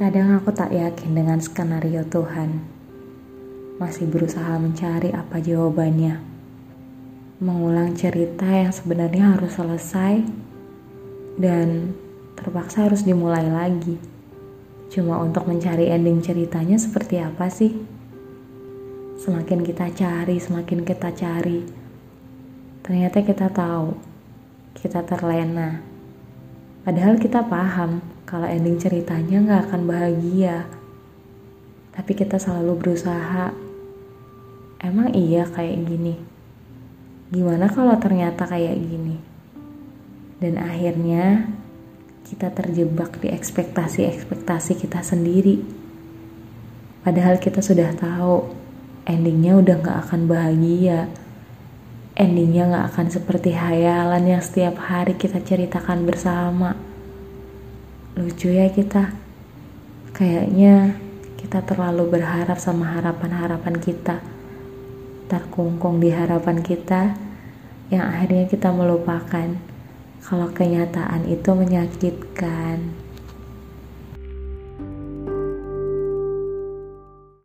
Kadang aku tak yakin dengan skenario Tuhan. Masih berusaha mencari apa jawabannya. Mengulang cerita yang sebenarnya harus selesai dan terpaksa harus dimulai lagi. Cuma untuk mencari ending ceritanya seperti apa sih? Semakin kita cari, semakin kita cari. Ternyata kita tahu, kita terlena. Padahal kita paham kalau ending ceritanya nggak akan bahagia. Tapi kita selalu berusaha. Emang iya kayak gini? Gimana kalau ternyata kayak gini? Dan akhirnya kita terjebak di ekspektasi-ekspektasi kita sendiri. Padahal kita sudah tahu endingnya udah gak akan bahagia. Endingnya gak akan seperti hayalan yang setiap hari kita ceritakan bersama lucu ya kita. Kayaknya kita terlalu berharap sama harapan-harapan kita. Terkungkung di harapan kita yang akhirnya kita melupakan. Kalau kenyataan itu menyakitkan.